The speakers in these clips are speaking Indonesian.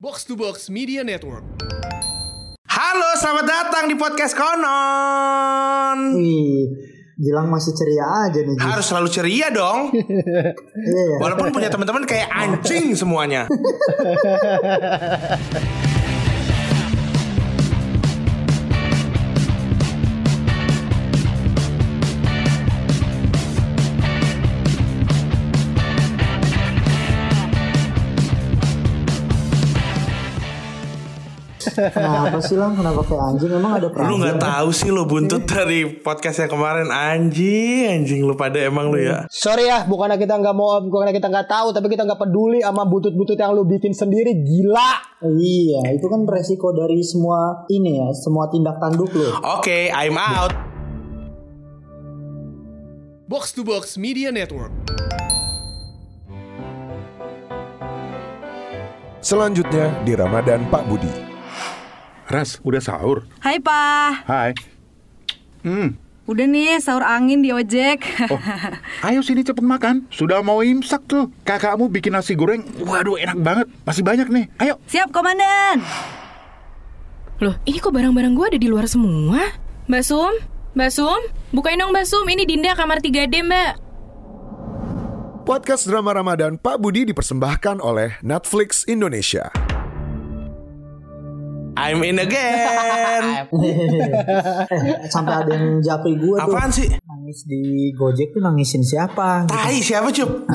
Box to Box Media Network. Halo, selamat datang di podcast Konon. Gilang masih ceria aja nih. Jis. Harus selalu ceria dong. Iya ya. Walaupun punya teman-teman kayak anjing semuanya. Kenapa sih lang? Kenapa kayak anjing? Emang ada Lu problem? nggak tahu sih lo buntut dari podcast yang kemarin anjing, anjing lu pada emang lu ya. Sorry ya, bukannya kita nggak mau, bukannya kita nggak tahu, tapi kita nggak peduli sama butut-butut yang lu bikin sendiri. Gila. Iya, itu kan resiko dari semua ini ya, semua tindak tanduk lo. Oke, I'm out. Box to Box Media Network. Selanjutnya di Ramadan Pak Budi. Ras, udah sahur? Hai Pa, Hai. Hmm, udah nih sahur angin di ojek. oh, ayo sini cepet makan. Sudah mau imsak tuh. Kakakmu bikin nasi goreng. Waduh, enak banget. Masih banyak nih. Ayo. Siap komandan. Loh, ini kok barang-barang gue ada di luar semua? Mbak Sum? Mbak Sum? Bukain dong Mbak Sum, ini Dinda kamar 3D Mbak. Podcast drama Ramadan Pak Budi dipersembahkan oleh Netflix Indonesia. I'm in again. Sampai ada yang japri gue tuh. Apaan sih? Nangis di Gojek tuh nangisin siapa? Gitu. Tai siapa cup?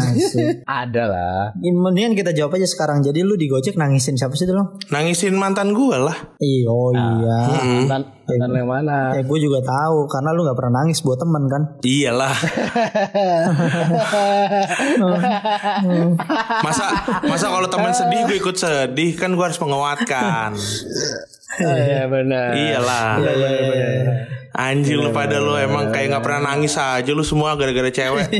Ada lah. Mendingan kita jawab aja sekarang. Jadi lu di Gojek nangisin siapa sih tuh lo? Nangisin mantan gue lah. Iya, oh iya. Dan dan yang mana? Ya gue juga tahu karena lu nggak pernah nangis buat temen kan. Iyalah. masa masa kalau teman sedih gue ikut sedih kan gue harus menguatkan. Iya benar. Iyalah. Anjing lu pada lu emang kayak nggak pernah nangis aja lu semua gara-gara cewek.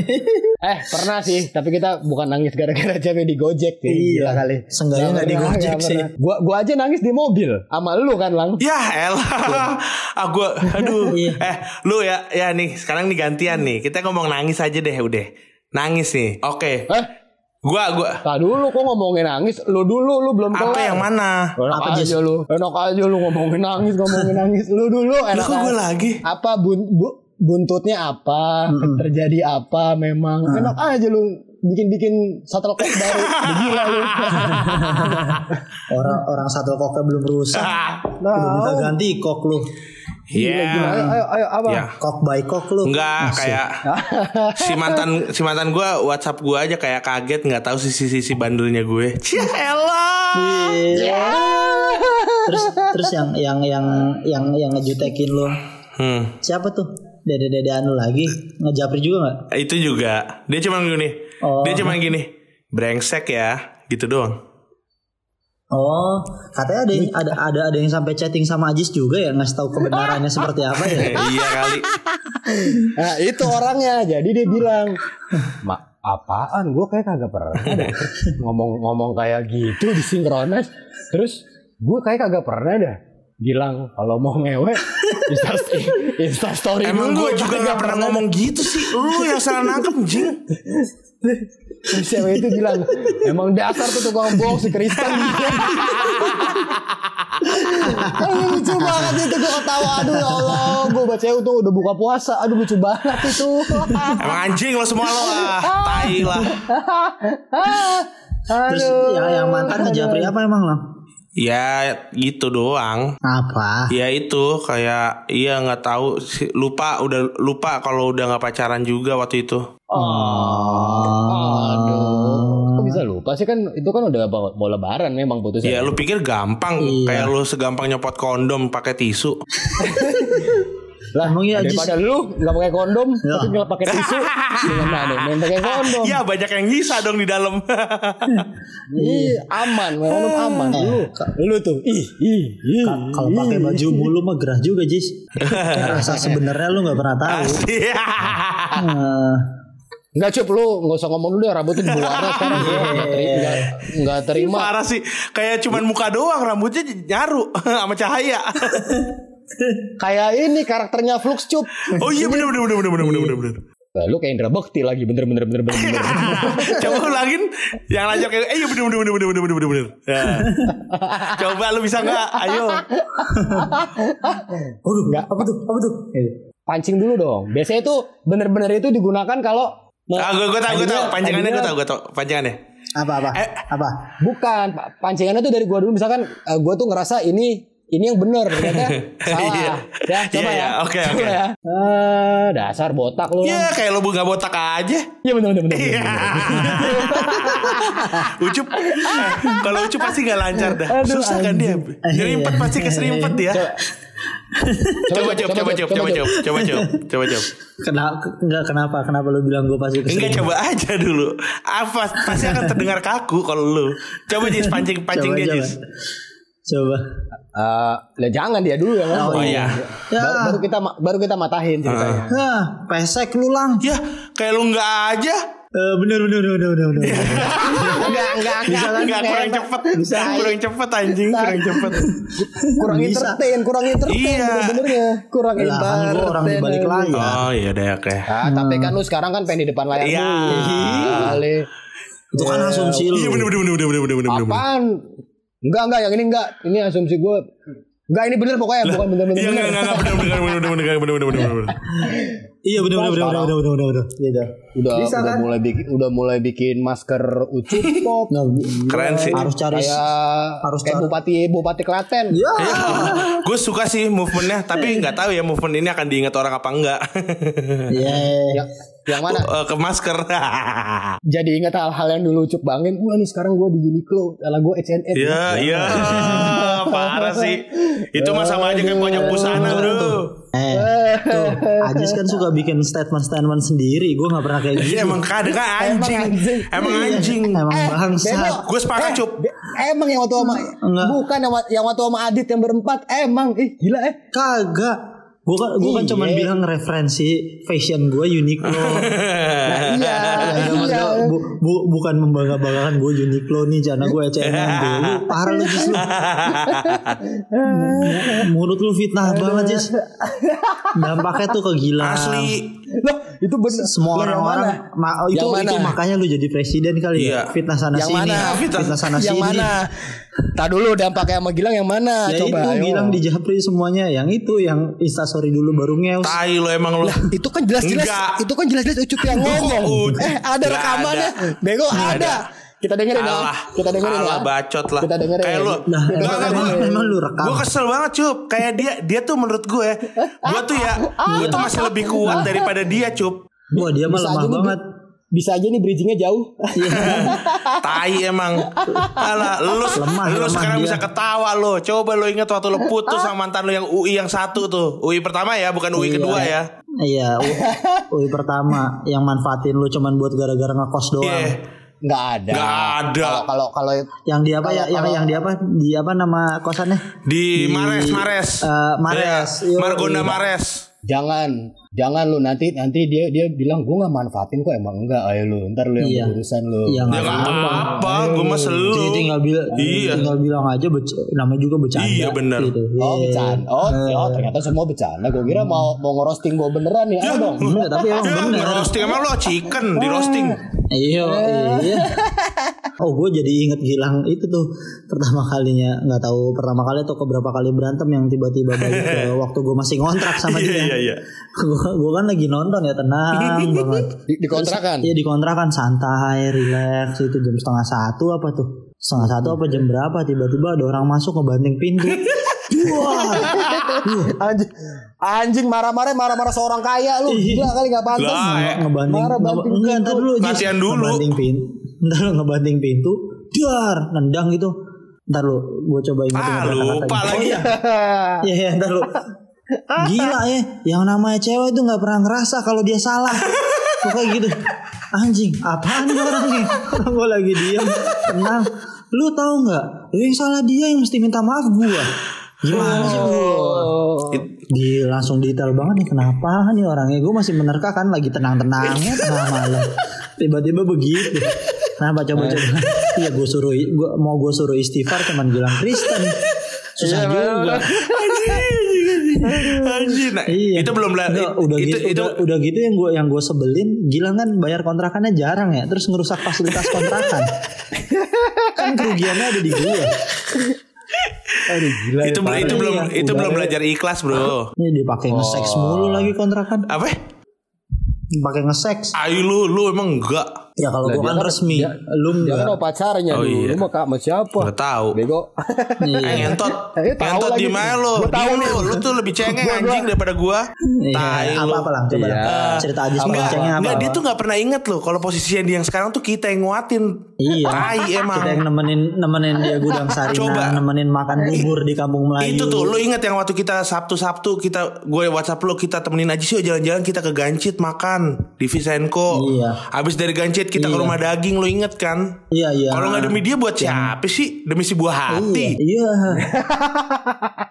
Eh pernah sih, tapi kita bukan nangis gara-gara cewek di Gojek sih. Gila kali. Seenggaknya nggak di Gojek sih. Gua gua aja nangis di mobil sama lu kan lang. Ya elah ah, gua, Aduh Eh lu ya Ya nih sekarang nih gantian nih Kita ngomong nangis aja deh udah Nangis nih Oke Eh, Gua gua tak dulu kok ngomongin nangis. Lu dulu lu belum Apa kelar. yang mana Enak Apa, aja lu. Enak aja lu ngomongin nangis, ngomongin nangis. Lu dulu Lu enak kok gue aja. lagi Apa bun, bu- buntutnya apa? Terjadi apa memang? Enak aja lu bikin-bikin shuttlecock baru. Gila lu. Orang orang satu koknya belum rusak. Udah minta ganti kok lu. Iya Gila, ayo, ayo, ayo, apa? Ya Kok by kok lu. Enggak kayak si mantan si mantan gue WhatsApp gue aja kayak kaget nggak tahu sisi sisi bandelnya gue. Cia elah. Iya. Terus terus yang yang yang yang yang ngejutekin lu Hmm. siapa tuh? Dede-dede anu lagi ngejapri juga nggak? Itu juga dia cuma gini. Oh. Dia cuma gini. Brengsek ya gitu doang. Oh, katanya ada yang, ada ada ada yang sampai chatting sama Ajis juga ya ngasih tahu kebenarannya seperti apa ya? iya kali. Nah itu orangnya Jadi dia bilang Mak apaan gue kayak kagak pernah ngomong-ngomong kayak gitu di sinkronis terus gue kayak kagak pernah dah bilang kalau mau ngewe insta, insta story Emang gue juga nggak pernah ngomong gitu sih. Lu yang salah nangkep jing. Cewek itu bilang emang dasar tuh tukang bohong si Kristen Aduh lucu banget itu gue ketawa Aduh ya Allah Gue baca itu udah buka puasa Aduh lucu banget itu Emang anjing lo semua lo lah. Tai lah. Terus yang yang mantan ngejapri apa emang lo? Ya gitu doang. Apa? Ya itu kayak iya nggak tahu lupa udah lupa kalau udah nggak pacaran juga waktu itu. Aduh Kok bisa lupa sih kan Itu kan udah mau mau lebaran memang putusnya Ya lu pikir gampang Iya. kayak lu segampang nyopot kondom pakai tisu. Lah Emang iya, Ajis? daripada lu Gak pakai kondom Tapi nggak pakai tisu Dengan mana Main pakai kondom Ya banyak yang nyisa dong di dalam. Ih, aman, kondom aman. Lu, lu tuh, ih, ih, ih. Ka- Kalau pakai baju bulu mah gerah juga Jis. Rasa sebenarnya lu nggak pernah tahu. Enggak cup lu nggak usah ngomong dulu deh rambutnya diwarna sekarang gua nggak terima nggak nggak terima Parah sih kayak cuman muka doang rambutnya nyaru sama cahaya. Kayak ini karakternya Flux cup Oh iya bener bener bener bener bener bener bener. Nah, lu kayak Indra Bekti lagi bener-bener bener-bener bener. Coba ulangin yang lanjut kayak eh iya bener bener bener bener bener bener bener. Ya. Coba lu bisa nggak? Ayo. Waduh, apa tuh? Apa tuh? Pancing dulu dong. Biasanya itu bener-bener itu digunakan kalau Ah, gue gue tau gue tau panjangannya gue tau gue tau panjangannya. Apa apa? Eh. Apa? Bukan, pa- pancingannya tuh dari gua dulu misalkan eh, gua tuh ngerasa ini ini yang bener ternyata salah. Iya. Ya, coba Iya, ya. iya. Oke, Coba oke. ya. Ah, dasar botak lu. Ya kayak lu nggak botak aja. Iya bener bener bener. Iya. Ucup, eh, kalau Ucup pasti nggak lancar dah. Susah kan dia. Nyerimpet pasti keserimpet dia. Coba coba coba coba coba coba coba coba coba coba. Kenapa? Enggak kenapa? Kenapa lu bilang gue pasti ke sini? Enggak coba aja dulu. Apa pasti akan terdengar kaku kalau lu. Coba Jis pancing pancing Coba, dia coba. Jis. Coba. Eh, lah jangan dia dulu yang ngomong. Oh iya. Ya. Baru, baru kita baru kita matahin ceritanya. Hah, pesek lu lang. Ya kayak lu nggak aja. Eh, bener bener bener bener bener. bener. enggak enggak Bisa enggak nggak kurang cepet. Kurang cepet anjing kurang cepet. kurang Bisa. entertain, kurang entertain Iya. bener-benernya. Kurang Lah, kan entertain. gua orang di balik layar. Oh iya deh oke. Ah, tapi kan lu sekarang kan pengen di depan layar Iya. Kali. Itu kan asumsi lu. Iya bener bener bener bener bener bener bener. bener. Apaan? Enggak enggak yang ini enggak. Ini asumsi gue. Enggak ini bener pokoknya bukan bener-bener. Iya enggak enggak bener bener bener bener bener bener bener bener bener. Iya bener bener bener bener bener bener bener. Gitu. Udah Bisa udah kan? mulai bikin udah mulai bikin masker ucup pop. Nah, Keren sih. Harus cari kayak harus kayak cari- bupati bupati Klaten. Ya. Gue suka sih movementnya, tapi nggak tahu ya movement ini akan diingat orang apa enggak. Iya. Yang, yang mana? Eh, ke masker. Jadi ingat hal-hal yang dulu ucup bangin. Wah nih sekarang gue di Uniqlo, ala gue H&M. Iya iya. Parah sih. Itu mah sama aja kayak banyak busana bro. Eh, tuh, Ajis kan suka bikin statement-statement sendiri. Gue nggak pernah kayak gitu. Iya emang kadang kan anjing. Emang anjing. Emang Eh, bangsat. Gue sepakat cup. Be- Emang yang waktu sama bukan yang, wa- yang waktu sama Adit yang berempat. Emang ih gila eh. Kagak. Gue kan, gua kan Iya. cuman bilang referensi fashion gue Uniqlo. Nah, iya. Ya, maksudnya bu, bu- bukan membangga-banggakan gue Uniqlo nih karena gue H&M dulu. Parah lu Jis lu. Mulut lu fitnah banget Jis. Dampaknya tuh ke Gilang. Asli. Loh, itu bener. Semua orang-orang mana? ma- oh, itu Yang mana? itu makanya lu jadi presiden kali Iya. ya. Fitnah sana Yang sini. mana? Fitnah sana yang sini. mana? Tak dulu dampaknya sama Gilang yang mana? Ya Coba. itu ayo. Gilang di Japri semuanya. Yang itu yang instastory dulu baru ngeus. Tai lo emang lo. itu kan jelas-jelas itu kan jelas-jelas ucup yang ngomong. Eh, ada rekamannya. Bego ada. ada. Kita dengerin ya. Alah, Kita dengerin alah ya. bacot lah. Kita dengerin. Kayak lu. Nah, Kita dengerin. emang, emang lu rekam. Gue kesel banget cup Kayak dia Dia tuh menurut gue Gue tuh ya Gue tuh masih lebih kuat daripada dia cup Wah dia mah lemah nih, banget. Bisa aja nih bridgingnya jauh. Tai emang Alah Lu, Lemah, lu lemah sekarang dia. bisa ketawa lo Coba lo ingat waktu lo putus sama mantan lo Yang UI yang satu tuh UI pertama ya Bukan UI kedua ya Iya, UI pertama yang manfaatin lu cuman buat gara-gara ngekos doang. Iya Nggak ada. Nggak ada. Kalau kalau kalau Yang di apa ya? Yang yang di apa? Di apa nama kosannya? Di Mares Mares Eh, Mares. Yo, Margonda iya. Mares jangan jangan lu nanti nanti dia dia bilang gue nggak manfaatin kok emang enggak ayo lu ntar lu yang Iya. berurusan lu. Iya Ya nggak gak apa-apa. apa-apa Gue mah selu Jadi tinggal bilang, Iya. tinggal bilang aja namanya juga bercanda. Iya, bener. Gitu. Oh Iya. bercanda. Oh, oh ternyata semua bercanda. Gue kira mau mau ngerosting gue beneran nih. Ayo dong. Enggak, tapi emang Ya bener. ngerosting Emang lo chicken Di roasting Iya, iya. Oh, gue jadi inget Gilang itu tuh pertama kalinya nggak tahu pertama kali atau keberapa kali berantem yang tiba-tiba balik ke waktu gue masih ngontrak sama Iya dia. iya iya Gue gue kan lagi nonton ya tenang banget. Di, di kontrakan. Iya di kontrakan santai, relax itu jam setengah satu apa tuh? Setengah satu apa jam berapa? Tiba-tiba ada orang masuk ngebanting pintu. Wah, Anjing, anjing marah-marah marah-marah seorang kaya lu. Iya. Gila kali nggak pantas. Lah, eh. ngebanting. Marah Ngeba- banting enggak, ntar pintu. dulu. Jis. Latihan dulu. Ngebanting pintu. Ntar lu ngebanting pintu. Dar, nendang gitu. Ntar lu, gue coba ingat Ah lupa lagi Iya, iya, ntar lu. Gila ya, yang namanya cewek itu nggak pernah ngerasa kalau dia salah. Pokoknya gitu. Anjing, apaan nih orangnya? Orang gue lagi diam, tenang. Lu tahu nggak? Yang salah dia yang mesti minta maaf gua. Gimana sih gua? Di langsung detail banget nih kenapa nih orangnya gue masih menerka kan lagi tenang-tenangnya tengah malam tiba-tiba begitu kenapa coba-coba iya gue suruh gua mau gue suruh istighfar cuman bilang Kristen susah juga Anjir, nah, Iya. itu belum lah. Udah itu, gitu, itu, udah, udah gitu yang gue yang gue sebelin, Gilang kan bayar kontrakannya jarang ya, terus ngerusak fasilitas kontrakan. kan kerugiannya ada di gue. Aduh gila. itu, belum- itu belum Iya, itu belum belajar ikhlas, Bro. Ini dipakai nge-sex mulu lagi kontrakan. Apa? Pakai nge-sex. Ayo lu, lu emang enggak. Ya kalau gue kan resmi, lu Dia kan sama pacarnya Oh, dulu. iya. Lu mau kak sama siapa? Enggak tahu. Bego. Iya. Ngentot lagi. di mana lu? Gua tahu lu, lu tuh lebih cengeng anjing daripada gua. Tai Iya, lu. apa-apa lah, coba lah. Iya. cerita aja Enggak, cengeng apa? enggak dia tuh nggak pernah inget loh kalau posisinya dia yang sekarang tuh kita yang nguatin. Iya. Tai emang. Kita yang nemenin nemenin dia gudang sarina, Coba. nemenin makan bubur di kampung Melayu. Itu tuh lu inget yang waktu kita Sabtu-Sabtu kita gue WhatsApp lu kita temenin aja sih jalan-jalan kita ke Gancit makan di Visenko. Iya. Habis dari Gancit kita ke Iya. rumah daging lu inget kan? Iya iya. Kalau nggak demi dia buat siapa sih? Demi si buah hati. Iya.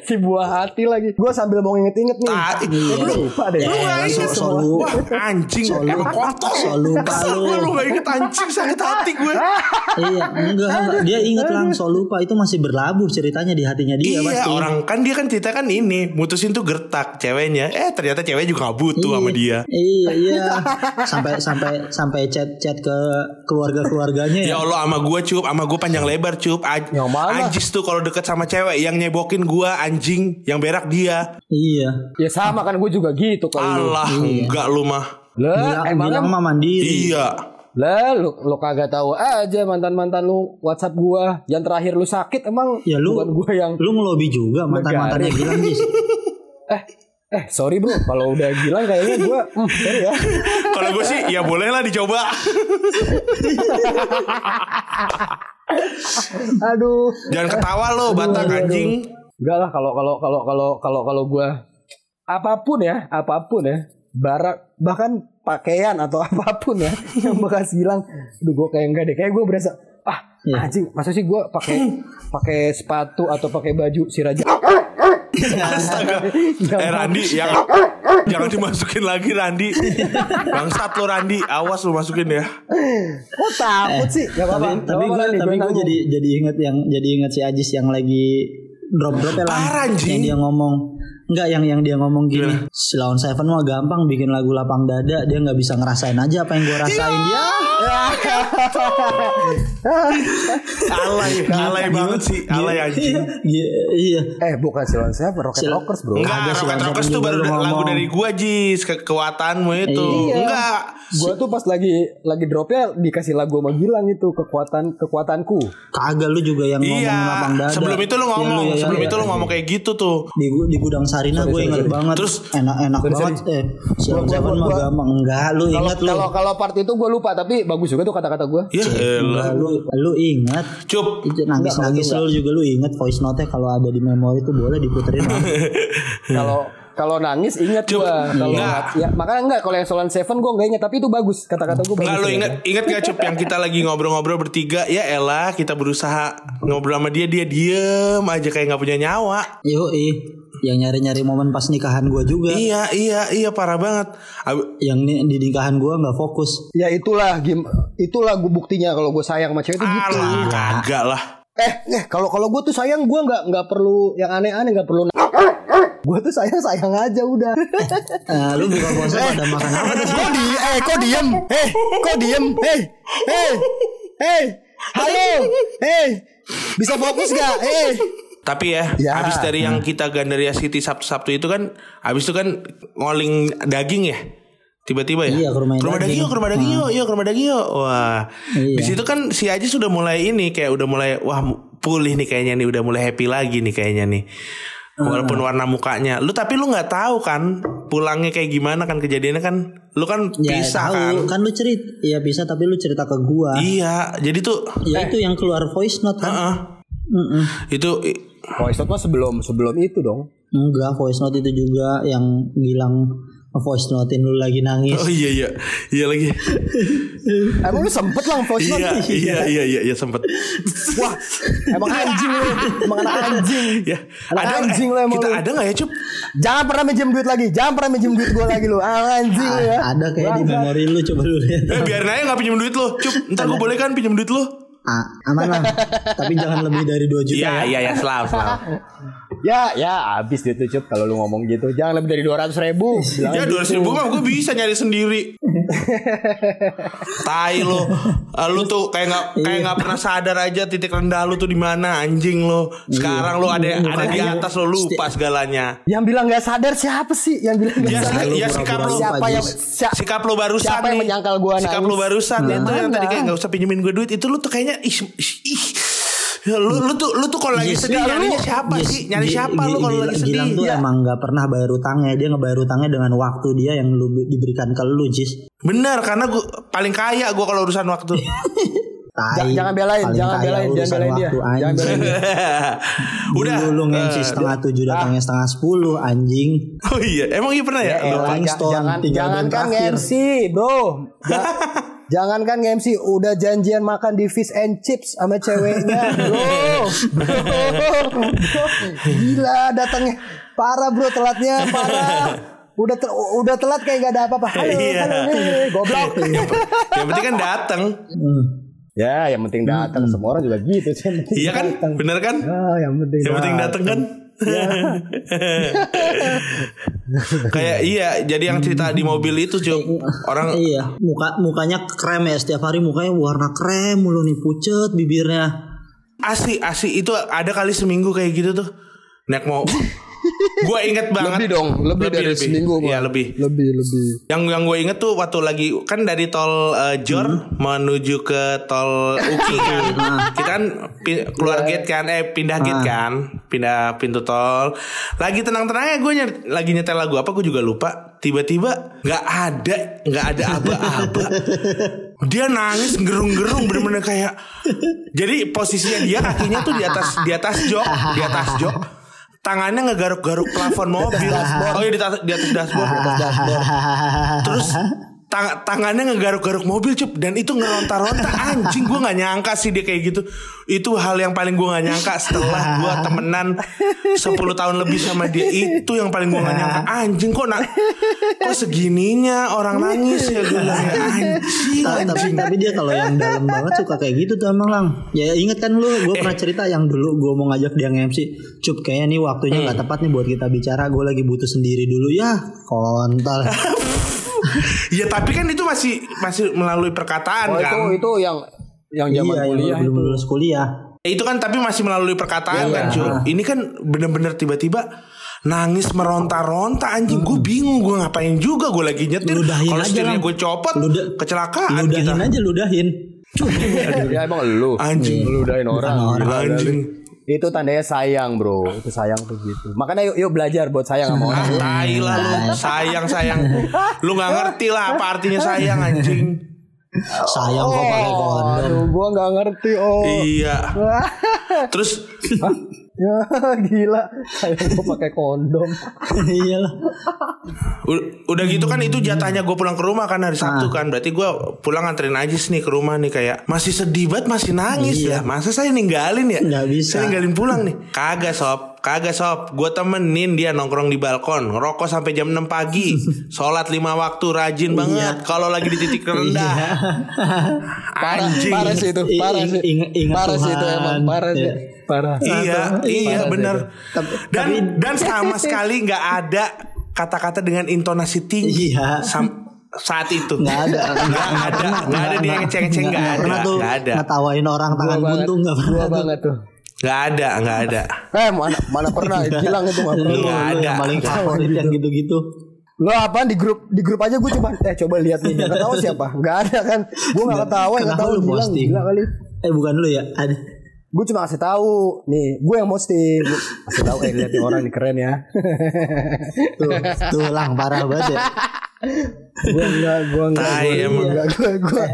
si buah hati lagi. Gue sambil mau inget-inget nih. Tai. Eh, gue lupa deh. Lu gak Eh, inget so- semua solu- Wah anjing solu- Emang kotor solu lupa lu. gue lu gak inget anjing Sakit hati gue iya, enggak, enggak. Dia inget langsung lupa itu masih berlabuh ceritanya di hatinya dia Iya pasti. orang kan dia kan cerita kan ini Mutusin tuh gertak ceweknya Eh ternyata cewek juga butuh sama dia Iya, iya. Sampai sampai sampai chat-chat ke keluarga-keluarganya Ya ya. Allah sama gue cup Sama gue panjang lebar cup Aj-? Ajis tuh kalau deket sama cewek Yang nyebokin gue anjing Yang berak dia Iya. Ya sama kan gue juga gitu kalau lu. Allah enggak lu mah Lah, Bilang, emang bilang mah mandiri. Iya lah lu, lu kagak tahu aja mantan-mantan lu WhatsApp gua yang terakhir lu sakit emang Ya lu bukan gua yang lu ngelobi juga mantan-mantannya Jis. eh eh sorry bro. Kalau udah bilang kayaknya gua hmm, sorry ya. Kalau gue sih ya boleh lah dicoba. Aduh. Jangan ketawa lo Batak anjing. Enggak lah kalau kalau kalau kalau kalau kalau gua apa pun ya apa pun ya barak bahkan pakaian atau apa pun ya yang bekas hilang. Aduh gue kayak enggak deh. Kayak gue berasa ah Iya. anjing masa sih gue pakai pakai sepatu atau pakai baju si raja Astaga. Yang Eh Randi yang jangan dimasukin lagi Randi. Bangsat lo Randi, awas lo masukin ya. Kok takut sih? Gak apa-apa. tapi tapi gue tapi gue jadi jadi inget yang jadi inget si Ajis yang lagi drop dropnya lah Parah, anjing. yang dia ngomong Enggak yang yang dia ngomong gini si Lawan Seven mah gampang bikin lagu lapang dada dia nggak bisa ngerasain aja apa yang gue rasain dia Alay, alay banget sih, alay anjing. Iya, iya Eh bukan Silon Seven, Rocket Sil- Rockers bro. Enggak, Rocket Rockers tuh baru lagu dari gua Jis, ke kekuatanmu itu. Iya. Enggak. Gue tuh pas lagi lagi dropnya dikasih lagu sama Gilang itu kekuatan kekuatanku. kagak lu juga yang ngomong lapang Iya, dada sebelum itu lu ngomong, ya, ya, sebelum ya. itu lu ngomong kayak gitu tuh. di, di gudang Sarina gue inget banget Terus, enak-enak sorry, banget eh si Gua- gua- mah gua- gampang enggak lu inget lu kalau kalau part itu gue lupa tapi bagus juga tuh kata-kata gue. Ya elah. Enggak, lu lu inget Cup. nangis nangis lu juga lu inget voice note kalau ada di memori itu boleh diputerin. Kalau kalau nangis ingat Cuk, gue. Kalau enggak. ya makanya enggak kalau yang Silon Seven gue enggak ingat tapi itu bagus kata-kata gue bagus. Enggak lu ya. inget inget gak Cup yang kita lagi ngobrol-ngobrol bertiga ya elah kita berusaha ngobrol sama dia dia diem aja kayak nggak punya nyawa. Yoi, yang nyari-nyari momen pas nikahan gue juga. Iya iya iya parah banget. Ab- Yang ni- di nikahan gue nggak fokus. Ya itulah game itulah gue buktinya kalau gue sayang sama cewek itu gitu. Alah kagak lah. Eh, eh kalau kalau gue tuh sayang gue nggak nggak perlu yang aneh-aneh nggak perlu. gue tuh sayang sayang aja udah. Eh, lu buka puasa pada makan apa tuh? kok di eh kok diem? Eh kok diem? Eh eh eh halo eh bisa fokus gak? Eh Tapi ya, Ya. habis dari yang kita Gandaria City Sabtu-Sabtu itu kan, habis itu kan ngoling daging ya. Tiba-tiba ya. Iya, ke rumah daging. daging. yuk, ke rumah daging yuk, yuk ke rumah daging yuk. Wah. Iya. Di situ kan si Aji sudah mulai ini kayak udah mulai wah pulih nih kayaknya nih, udah mulai happy lagi nih kayaknya nih. Walaupun warna mukanya, lu tapi lu nggak tahu kan pulangnya kayak gimana kan kejadiannya kan, lu kan Ya kan. tahu, kan lu cerita, ya bisa tapi lu cerita ke gua. Iya, jadi tuh, Ya itu yang keluar voice note kan? Heeh. Mm-mm. itu i- voice note mah sebelum sebelum itu dong. Enggak, voice note itu juga yang bilang voice notein lu lagi nangis. oh iya iya iya lagi. Emang lu sempet lah voice note? iya iya iya iya iya sempet. Wah, emang anjing lu, emang anak anjing. Ya, Anak ada anjing lu emang kita lu. ada nggak ya cup? Jangan pernah minjem duit lagi, jangan pernah minjem duit gue lagi lu. Anak anjing lu ya. Ada kayak di memori lu coba lu lihat. Eh biarin aja nggak pinjam duit lo, cup. Ntar gue boleh kan pinjam duit lo? Ah, aman lah. tapi jangan lebih dari 2 juta Iya ya. iya ya selalu selalu. Ya, ya habis dia tuh Cup kalau lu ngomong gitu. Jangan lebih dari 200 ribu. Ya dua ribu mah gue bisa nyari sendiri. Tai lo, Ah, lu tuh kayak nggak kayak nggak pernah sadar aja titik rendah lu tuh di mana anjing lo. Sekarang lu ada ada di atas lo lupa segalanya. Yang bilang nggak sadar siapa sih? Yang bilang nggak Ya, sadar? si- ya sikap lo Siapa yang si- sikap lo barusan Siapa yang menyangkal gua sikap lo barusan Yang itu yang tadi kayak nggak usah pinjemin gue duit itu lu tuh kayaknya ih, ih, ih. Ya, lu lu tuh lu tuh kalau lagi Yes, sedih ya, lu- nyarinya siapa Yes, sih nyari siapa lu kalau lagi sedih Gilang tuh Ya. emang nggak pernah bayar utangnya dia ngebayar utangnya dengan waktu dia yang lu diberikan ke lu Jis bener karena gue paling kaya gue kalau urusan waktu Tai. jangan belain, jangan belain, jangan urusan belain dia. waktu, Jangan anjing. belain dia. udah Dulu lu nge-MC eh, setengah tujuh datangnya setengah sepuluh anjing oh iya emang iya pernah ya, Ya Rolling ja- Stone, jangan jangan kan. MC, Bro. Ja- jangan kan MC udah janjian makan di fish and chips sama ceweknya, Bro. Bro. Gila datangnya parah, Bro, telatnya parah. Udah ter- udah telat kayak gak ada apa-apa. Halo, Iya. halo, nih, goblok. yang penting kan datang ya, yang penting datang. Semua orang juga gitu sih. iya kan datang. bener kan Ah, yang penting. yang penting datang kan kayak iya jadi yang cerita di mobil itu cuy orang iya muka mukanya krem ya setiap hari mukanya warna krem mulu nih pucet bibirnya. Asli asli itu ada kali seminggu kayak gitu tuh. Naik mau gue inget banget. Lebih dong, lebih dari seminggu, Iya Bang. lebih. Lebih lebih. yang yang gue inget tuh waktu lagi kan dari tol eh, Jor menuju ke tol Uki kan. Kita kan keluar gate kan eh pindah gate kan. Pindah pintu tol. Lagi tenang-tenangnya gue ny- lagi nyetel lagu apa gue juga lupa. Tiba-tiba nggak ada nggak ada aba-aba dia nangis gerung-gerung bener-bener kayak jadi posisinya dia kakinya tuh di atas di atas jok di atas jok tangannya ngegaruk-garuk plafon mobil oh iya di atas di atas dashboard. Terus tang- tangannya ngegaruk-garuk mobil cup. Dan itu ngeronta-ronta. Anjing gue nggak nyangka sih dia kayak gitu. Itu hal yang paling gue nggak nyangka setelah gue temenan 10 tahun lebih sama dia. Itu yang paling gue nggak nyangka. Anjing kok na- kok segininya orang nangis ya gue ya. Anjing Ta- tapi, anjing. tapi dia kalau yang dalam banget suka kayak gitu tuh emang lang. Ya inget kan lu gue pernah cerita yang dulu gue mau ngajak dia nge-MC cup kayaknya nih waktunya nggak tepat nih buat kita bicara. Gue lagi butuh sendiri dulu ya kontol ya tapi kan itu masih masih melalui perkataan Oh, kan? itu itu yang yang zaman iya yang kuliah belum itu. lulus kuliah. Itu kan tapi masih melalui perkataan kan cuy ini kan bener-bener tiba-tiba nangis meronta-ronta anjing. Gue bingung gue ngapain juga gue lagi nyetir. Ludahin kalau aja, setirnya gue copot Luda- kecelakaan kita. ludahin aja ludahin. Ya emang lu. Anjing. Lu udahin orang. Anjing. Itu tandanya sayang, Bro. Itu sayang tuh gitu. Makanya yuk yuk belajar buat sayang sama orang. Ah, tai lah lu sayang sayang lu nggak ngerti lah apa artinya sayang anjing sayang kok pakai kondom Aduh, gua nggak ngerti, oh. iya terus Ya, gila. Sayang gua pakai kondom. iyalah. Udah gitu kan itu jatahnya gue pulang ke rumah kan hari Sabtu kan. Berarti gue pulang nganterin aja nih ke rumah nih kayak masih sedih banget masih nangis ya. Masa saya ninggalin ya? Nggak bisa. saya ninggalin pulang nih. Kagak sob. Kagak sob. Gue temenin dia nongkrong di balkon. Ngerokok sampai jam 6 pagi. Sholat lima waktu rajin banget. Kalau lagi di titik rendah. Parah, anjing. Parah sih itu, parah sih. Parah sih itu emang, parah sih. Ya. Parah. Iya, iya Parah benar. Tapi- Dan tapi- dan sama sekali nggak ada kata-kata dengan intonasi tinggi Iya. sam- saat itu. nggak ada Nggak ada, nggak ada dia ngeceng-ngeceng nggak ada, pernah tuh nggak ada, ngetawain orang tangan banget, buntu nggak pernah banget tuh. nggak ada, nggak ada. Eh, mana mana pernah hilang itu nggak Lu, pernah. lu Nggak ada. yang paling favorit yang gitu-gitu Lo apaan di grup di grup aja gue cuma eh coba lihat nih yang ketawa siapa? Gak ada kan? Gue gak ketawa yang Kenapa ketawa lu bilang posting? gila kali. eh bukan lu ya ada Gue cuma kasih tahu nih, gue yang posting. Kasih tahu eh lihat orang nih keren ya. tuh tuh lang parah banget ya gue enggak, gue enggak, Tai gue emang. enggak, gue gue.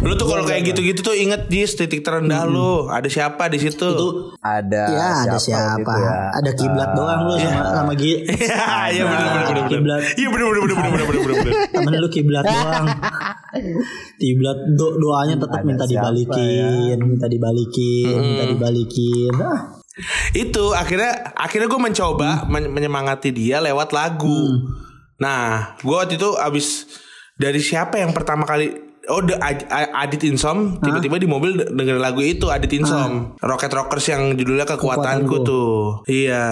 Lu tuh kalau kayak gitu-gitu tuh inget Jis titik terendah lu. Ada siapa di situ? itu Ada ya ada waktu siapa itu ya? ada kiblat doang lu sama sama Gi Iya, iya benar benar benar. Kiblat. Iya benar benar benar benar benar benar benar. temen lu kiblat doang kiblat do doanya tetap Ada minta siapa dibalikin minta dibalikin minta dibalikin ah itu akhirnya akhirnya gue mencoba men- menyemangati dia lewat lagu. Nah, gue waktu itu abis dari siapa yang pertama kali Oh, the, Ad- Adit Insom tiba-tiba di mobil de- dengerin lagu itu Adit Insom, Rocket Rockers yang judulnya Kekuatanku Kekuatanku. tuh. Iya.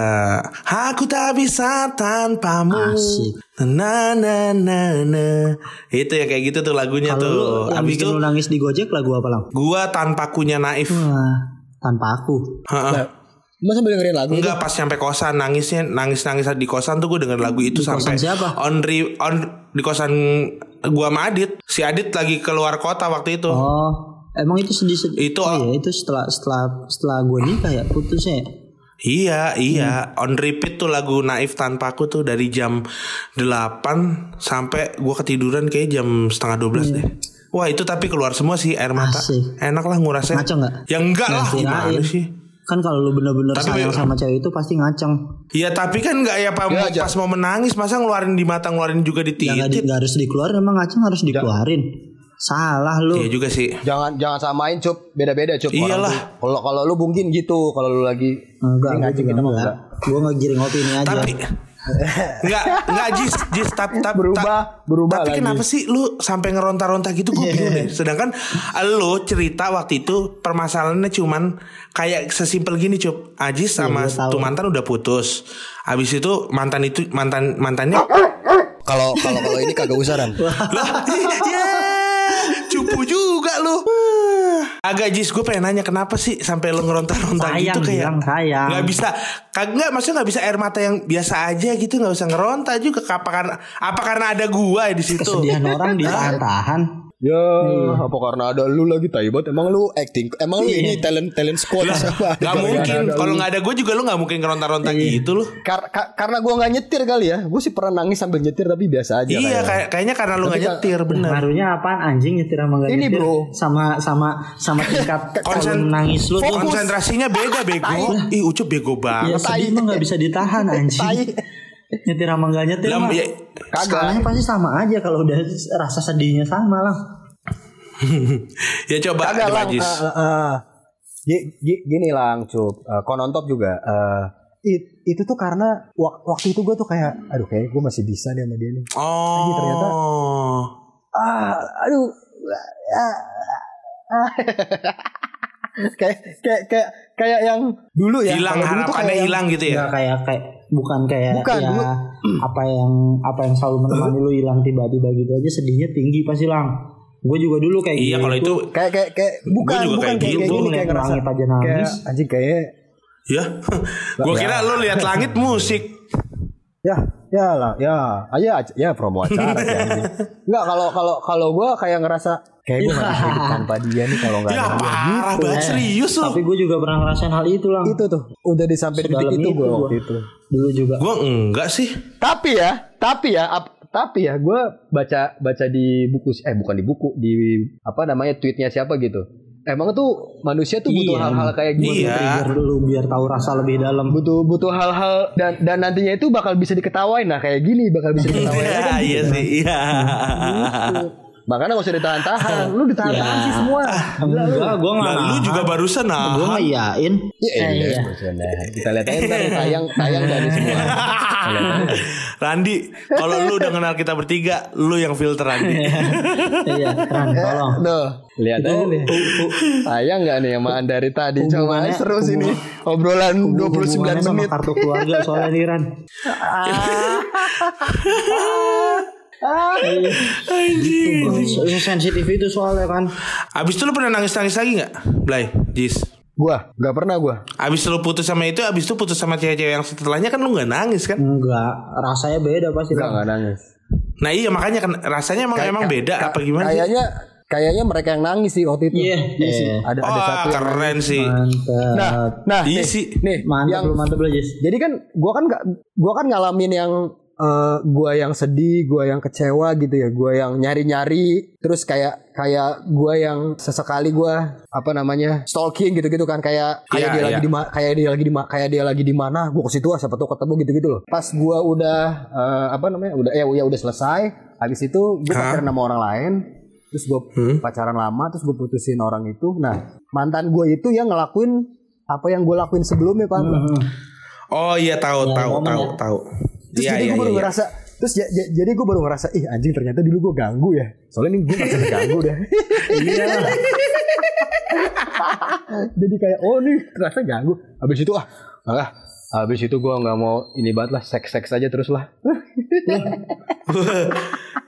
Aku tak bisa tanpamu. Asik. Na na na na. Itu ya kayak gitu tuh lagunya lu tuh. yang Abis itu nangis di Gojek lagu apa lang? gua tanpa kunya naif. Wah, tanpa aku. Heeh. Masa sambil dengerin lagu Enggak pas nyampe kosan nangisnya nangis nangis di kosan tuh gue denger lagu itu Di sampai siapa? on re- on di kosan gua sama Adit si Adit lagi keluar kota waktu itu Oh, emang itu sedih sedih. Itu- oh, iya, itu setelah setelah setelah gue nikah ya putusnya. ya? iya iya Hmm. on repeat tuh lagu Naif tanpa aku tuh dari jam 8 sampai gua ketiduran kayak jam setengah 12 deh Wah itu tapi keluar semua sih air mata Hmm. Asik. Enak lah ngurasnya Ngaco nggak? Ya enggak lah Nggak gimana sih Kan kalau lu bener-bener Tapi- sayang sama cewek itu pasti ngaceng. Ya tapi kan enggak ya Pak Ya, Pas mau menangis Masa ngeluarin di mata Ngeluarin juga di Ya nggak di- titik nggak harus dikeluarin, emang ngaceng harus dikeluarin. Salah lu. Iya juga sih Jangan jangan samain cup beda-beda cup. Iyalah. Kalau kalau lu mungkin gitu kalau lu lagi Enggak, gue mah enggak. Gue ngegiring opini aja. Tapi Enggak, enggak Jis, Jis tap, tap, Berubah, tap- berubah Tapi lagi. kenapa sih lu sampai ngeronta-ronta gitu gue bingung deh. Sedangkan lu cerita waktu itu permasalahannya cuman kayak sesimpel gini cup. Ajis sama Iya, gua tahu. tuh mantan udah putus. Habis itu mantan itu mantan mantannya Kalau kalau kalau ini kagak usah Ran. lah, ya, cupu juga lu. Agak Jis gue pengen nanya kenapa sih sampai lu ngeronta-ronta Sayang, gitu kayak bilang sayang. nggak bisa kag nggak maksudnya nggak bisa air mata yang biasa aja gitu nggak usah ngeronta juga apa karena apa karena ada gua di situ Kesedihan orang ditahan-tahan. Ya, apa karena ada lu lagi taibat? Emang lu acting? Emang lu ini talent talent squad apa? Gak mungkin kalau nggak ada gue juga lu nggak mungkin ngeronta-ronta gitu loh Kar- ka- karena gua nggak nyetir kali ya. Gue sih pernah nangis sambil nyetir tapi biasa aja. iya kayak. kayak kayaknya karena lu nggak nyetir bener Ngaruhnya apaan anjing nyetir sama gak Ini, nyetir? bro. Sama sama sama tingkat Konsen- nangis lu tuh. konsentrasinya beda bego ih ucup bego banget sedih mah gak bisa ditahan anjing. Nyetir sama gak nyetir Lah, mah. ya, Skalanya pasti sama aja kalau udah rasa sedihnya sama lah. ya coba Kagak coba lang. Jis. eh. Gi- gi- gini lang, cup. Eh, konontop juga. eh, it- itu tuh karena wak- waktu itu gue tuh kayak, aduh kayak gue masih bisa deh sama dia nih. oh ternyata. Ah, aduh. Ah, ah. kayak kayak kayak kayak yang dulu ya. hilang Kalau dulu tuh harapannya hilang gitu ya kayak kayak bukan kayak Bukan, ya dulu. apa yang apa yang selalu menemani lu hilang tiba-tiba gitu aja sedihnya tinggi pasti lang. Gue juga dulu kayak iya gitu. kalau itu kayak kayak kayak bukan juga bukan kayak kayak, gitu. kayak gini kayak ngerasa langit aja nangis. kayak anjing kayak ya gue kira lu lihat langit musik ya ya lah ya aja ya promo acara. Enggak kalau kalau kalau gue kayak ngerasa kayak gue gak bisa hidup tanpa dia nih kalau nggak ya ada dia. parah banget serius lu. Tapi gue juga pernah ngerasain hal itu lang. itu tuh udah di sampai Sedalam detik itu itu gue gua. waktu itu. Dulu juga. gue enggak sih. Tapi ya tapi ya ap- tapi ya gue baca baca di buku eh bukan di buku di apa namanya tweetnya siapa gitu. Emang tuh manusia tuh butuh Iya, hal-hal kayak gitu Iya. Trigger dulu biar tahu rasa lebih dalam. butuh butuh hal-hal dan dan nantinya itu bakal bisa diketawain nah kayak gini bakal bisa diketawain. Iya iya sih iya makanya gak usah ditahan-tahan lu ditahan-tahan sih semua Enggak, gue nggak. Lah, lu juga barusan nah Gue ngiyain. Iya, Eh, iya. iya. Kita lihat aja ntar tayang tayang dari semua. Randi, kalau lu udah kenal kita bertiga, lu yang filter Randi. Iya, Ran, tolong. Tuh, lihat aja nih. Tayang nggak nih sama Anda dari tadi? Coba seru sih nih. Obrolan 29 Hubungannya sama menit. kartu keluarga soalnya nih Ran. Anjing. Gitu, sensitif itu soalnya kan. Abis itu lu pernah nangis-nangis lagi nggak? Blay, Jis. Gua nggak pernah gua. Abis lu putus sama itu, abis itu putus sama cewek-cewek yang setelahnya kan lu nggak nangis kan? Enggak, rasanya beda pasti. Enggak nggak nangis. Nah iya makanya kan rasanya emang emang beda apa gimana sih? Kayaknya kayaknya mereka yang nangis sih waktu itu. Iya, iya sih. Ada ada Wah satu yang keren sih. Mantap. Nah, nah Iya nih, nih mantap yang lu mantap Jis. jadi kan gua kan nggak gua kan ngalamin yang eh, gua yang sedih, gua yang kecewa gitu ya, gua yang nyari-nyari, terus kayak kayak gua yang sesekali gua apa namanya stalking gitu-gitu kan kayak kayak Iya, dia iya. lagi di ma- kayak dia lagi di kayak dia lagi di mana, gua ke situ ah, siapa tahu ketemu gitu-gitu loh. Pas gua udah eh, apa namanya udah ya, ya udah selesai, habis itu gua Hah? pacaran sama orang lain, terus gua Hmm? pacaran lama, terus gua putusin orang itu. Nah mantan gua itu yang ngelakuin apa yang gua lakuin sebelumnya pak. Oh iya tahu tahu momen tahu ya. tahu. Terus Iya jadi iya gue baru iya. ngerasa Terus ja- ja- jadi gue baru ngerasa, ih anjing ternyata dulu gue ganggu ya. Soalnya nih gue gak ganggu deh. Iya. jadi kayak, oh nih ternyata ganggu. Habis itu ah, ah habis itu gue nggak mau ini banget lah, seks-seks aja terus lah.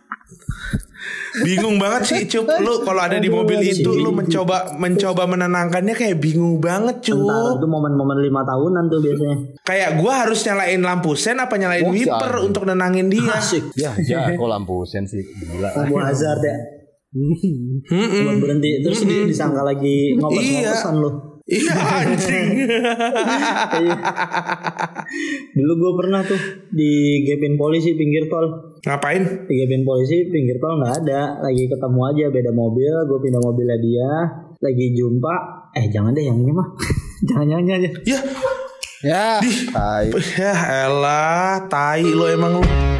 Bingung banget sih Cup Lu kalau ada di mobil itu Lu mencoba mencoba menenangkannya Kayak bingung banget Cup itu momen-momen lima tahunan tuh biasanya. Kayak gua harus nyalain lampu sen Apa nyalain Oh, wiper jangan. Untuk nenangin dia Asik. Ya, ya, kok lampu sen sih gila. Abu Hazard ya. Cuma berhenti terus dia disangka lagi ngopes-ngopesan lu. Iya anjing Dulu gue pernah tuh di gapin polisi pinggir tol. Ngapain? Di gapin polisi pinggir tol nggak ada. Lagi ketemu aja beda mobil. Gue pindah mobilnya dia. Lagi jumpa. Eh jangan deh yang ini mah. jangan jangan jangan. Ya Ya, tai. Ya elah Tai lo emang lu